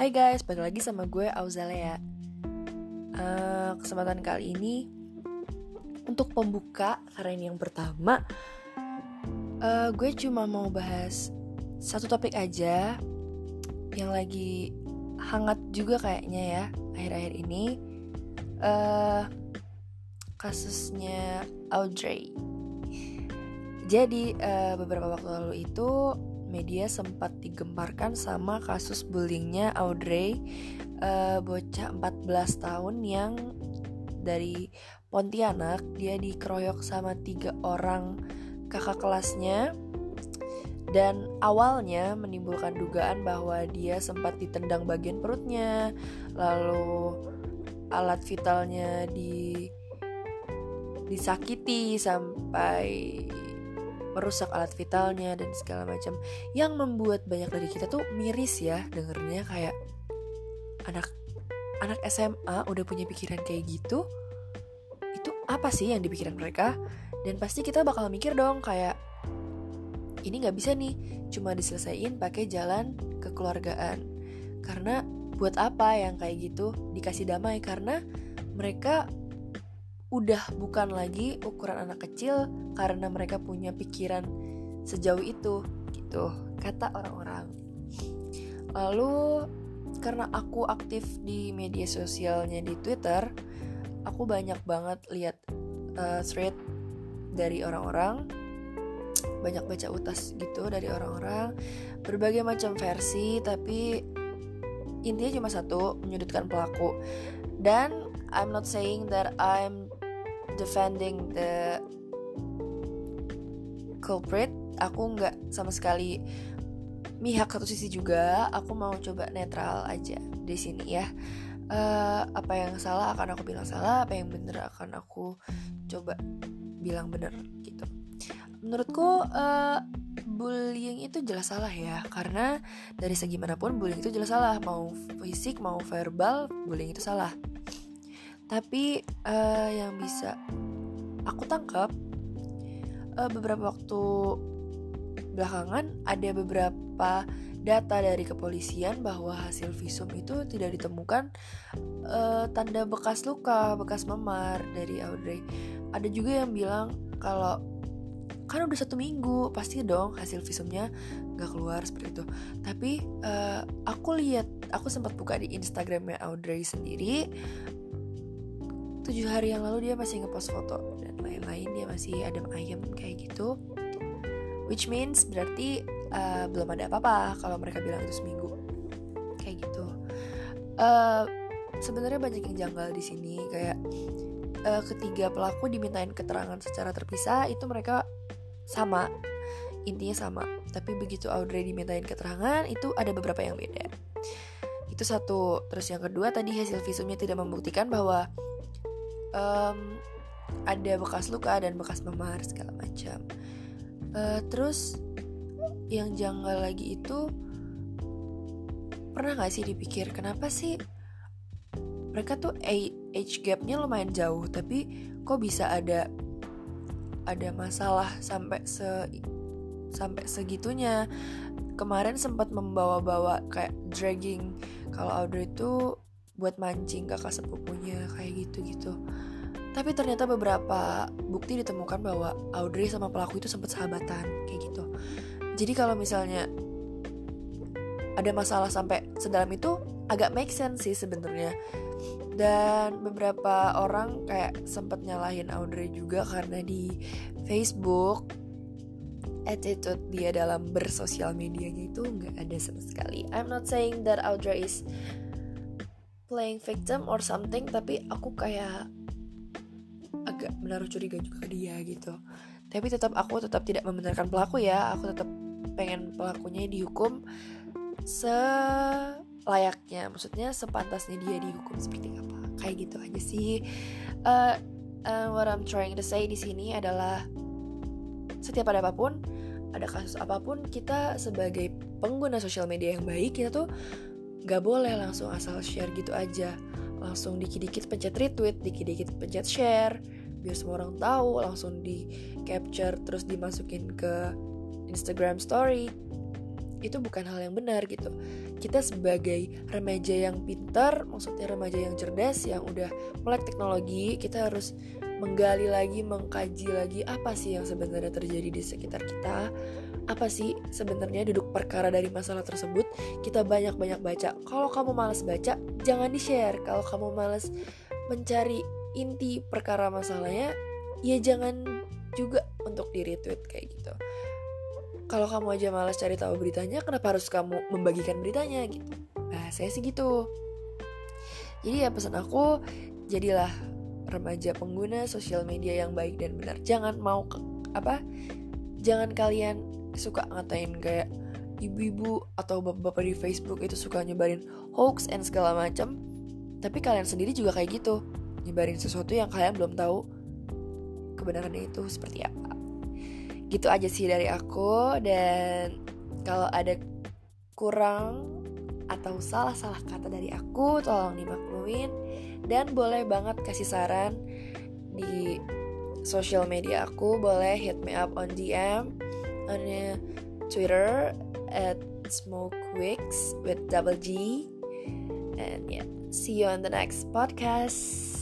Hai guys, balik lagi sama gue Auzalea uh, Kesempatan kali ini Untuk pembuka, karena ini yang pertama uh, Gue cuma mau bahas Satu topik aja Yang lagi hangat juga kayaknya ya Akhir-akhir ini. Uh, Kasusnya Audrey. Jadi uh, beberapa waktu lalu itu media sempat digemparkan sama kasus bullyingnya Audrey uh, bocah 14 tahun yang dari Pontianak dia dikeroyok sama tiga orang kakak kelasnya. Dan awalnya menimbulkan dugaan bahwa dia sempat ditendang bagian perutnya lalu alat vitalnya di disakiti sampai merusak alat vitalnya dan segala macam. Yang membuat banyak dari kita tuh miris ya dengernya kayak anak anak SMA udah punya pikiran kayak gitu itu apa sih yang dipikiran mereka? Dan pasti kita bakal mikir dong kayak ini nggak bisa nih cuma diselesaikan pakai jalan kekeluargaan. Karena buat apa yang kayak gitu dikasih damai? Karena mereka udah bukan lagi ukuran anak kecil karena mereka punya pikiran sejauh itu gitu kata orang-orang. Lalu karena aku aktif di media sosialnya di Twitter aku banyak banget lihat uh, thread dari orang-orang banyak baca utas gitu dari orang-orang berbagai macam versi tapi intinya cuma satu menyudutkan pelaku. Dan I'm not saying that I'm defending the culprit aku nggak sama sekali mihak satu sisi juga. Aku mau coba netral aja di sini ya. Uh, apa yang salah akan aku bilang salah apa yang bener akan aku coba bilang bener gitu. Menurutku uh, bullying itu jelas salah ya karena dari segi mana pun bullying itu jelas salah. Mau fisik mau verbal bullying itu salah tapi uh, yang bisa aku tangkap uh, beberapa waktu belakangan ada beberapa data dari kepolisian bahwa hasil visum itu tidak ditemukan uh, tanda bekas luka, bekas memar dari Audrey. Ada juga yang bilang kalau kan udah satu minggu pasti dong hasil visumnya nggak keluar seperti itu. Tapi uh, aku lihat, aku sempat buka di Instagramnya Audrey sendiri tujuh hari yang lalu dia masih ngepost foto dan lain-lain dia masih adem ayem kayak gitu. Which means berarti uh, belum ada apa-apa kalau mereka bilang itu seminggu. Kayak gitu. Uh, sebenarnya banyak yang janggal di sini. Kayak uh, ketiga pelaku dimintain keterangan secara terpisah itu mereka sama. Intinya sama. Tapi begitu Audrey dimintain keterangan itu ada beberapa yang beda. Itu satu. Terus yang kedua tadi hasil visumnya tidak membuktikan bahwa um, ada bekas luka dan bekas memar segala macam. Uh, terus yang janggal lagi itu pernah gak sih dipikir kenapa sih mereka tuh age gapnya lumayan jauh tapi kok bisa ada ada masalah sampai se sampai segitunya kemarin sempat membawa-bawa kayak dragging kalau Audrey itu buat mancing kakak sepupunya kayak gitu-gitu. Tapi ternyata beberapa bukti ditemukan bahwa Audrey sama pelaku itu sempat sahabatan kayak gitu. Jadi kalau misalnya ada masalah sampai sedalam itu agak make sense sih sebenarnya. Dan beberapa orang kayak sempat nyalahin Audrey juga karena di Facebook attitude dia dalam bersosial medianya itu nggak ada sama sekali. I'm not saying that Audrey is playing victim or something tapi aku kayak agak menaruh curiga juga ke dia gitu. Tapi tetap aku tetap tidak membenarkan pelaku ya. Aku tetap pengen pelakunya dihukum selayaknya. Maksudnya sepantasnya dia dihukum seperti apa. Kayak gitu aja sih. Uh, uh, what I'm trying to say di sini adalah setiap ada apa pun ada kasus apa pun kita sebagai pengguna sosial media yang baik kita tuh Gak boleh langsung asal share gitu aja. Langsung dikit-dikit pencet retweet, dikit-dikit pencet share. Biar semua orang tahu, langsung di capture terus dimasukin ke Instagram story. Itu bukan hal yang benar gitu. Kita sebagai remaja yang pintar maksudnya remaja yang cerdas yang udah melek teknologi kita harus menggali lagi mengkaji lagi apa sih yang sebenarnya terjadi di sekitar kita apa sih sebenarnya duduk perkara dari masalah tersebut? Kita banyak-banyak baca. Kalau kamu malas baca jangan di share kalau kamu malas mencari inti perkara masalahnya ya jangan juga untuk di retweet kayak gitu. Kalau kamu aja malas cari tahu beritanya kenapa harus kamu membagikan beritanya gitu? Nah saya sih gitu. Jadi ya pesan aku jadilah remaja pengguna sosial media yang baik dan benar. Jangan mau ke, apa? Jangan kalian suka ngatain kayak ibu-ibu atau bapak-bapak di Facebook itu suka nyebarin hoax and segala macam tapi kalian sendiri juga kayak gitu nyebarin sesuatu yang kalian belum tahu kebenarannya itu seperti apa. Gitu aja sih dari aku dan kalau ada kurang atau salah-salah kata dari aku tolong dimaklumin. Dan boleh banget kasih saran di social media aku boleh hit me up on DM on uh, Twitter at smokewicks with double G. And yeah see you on the next podcast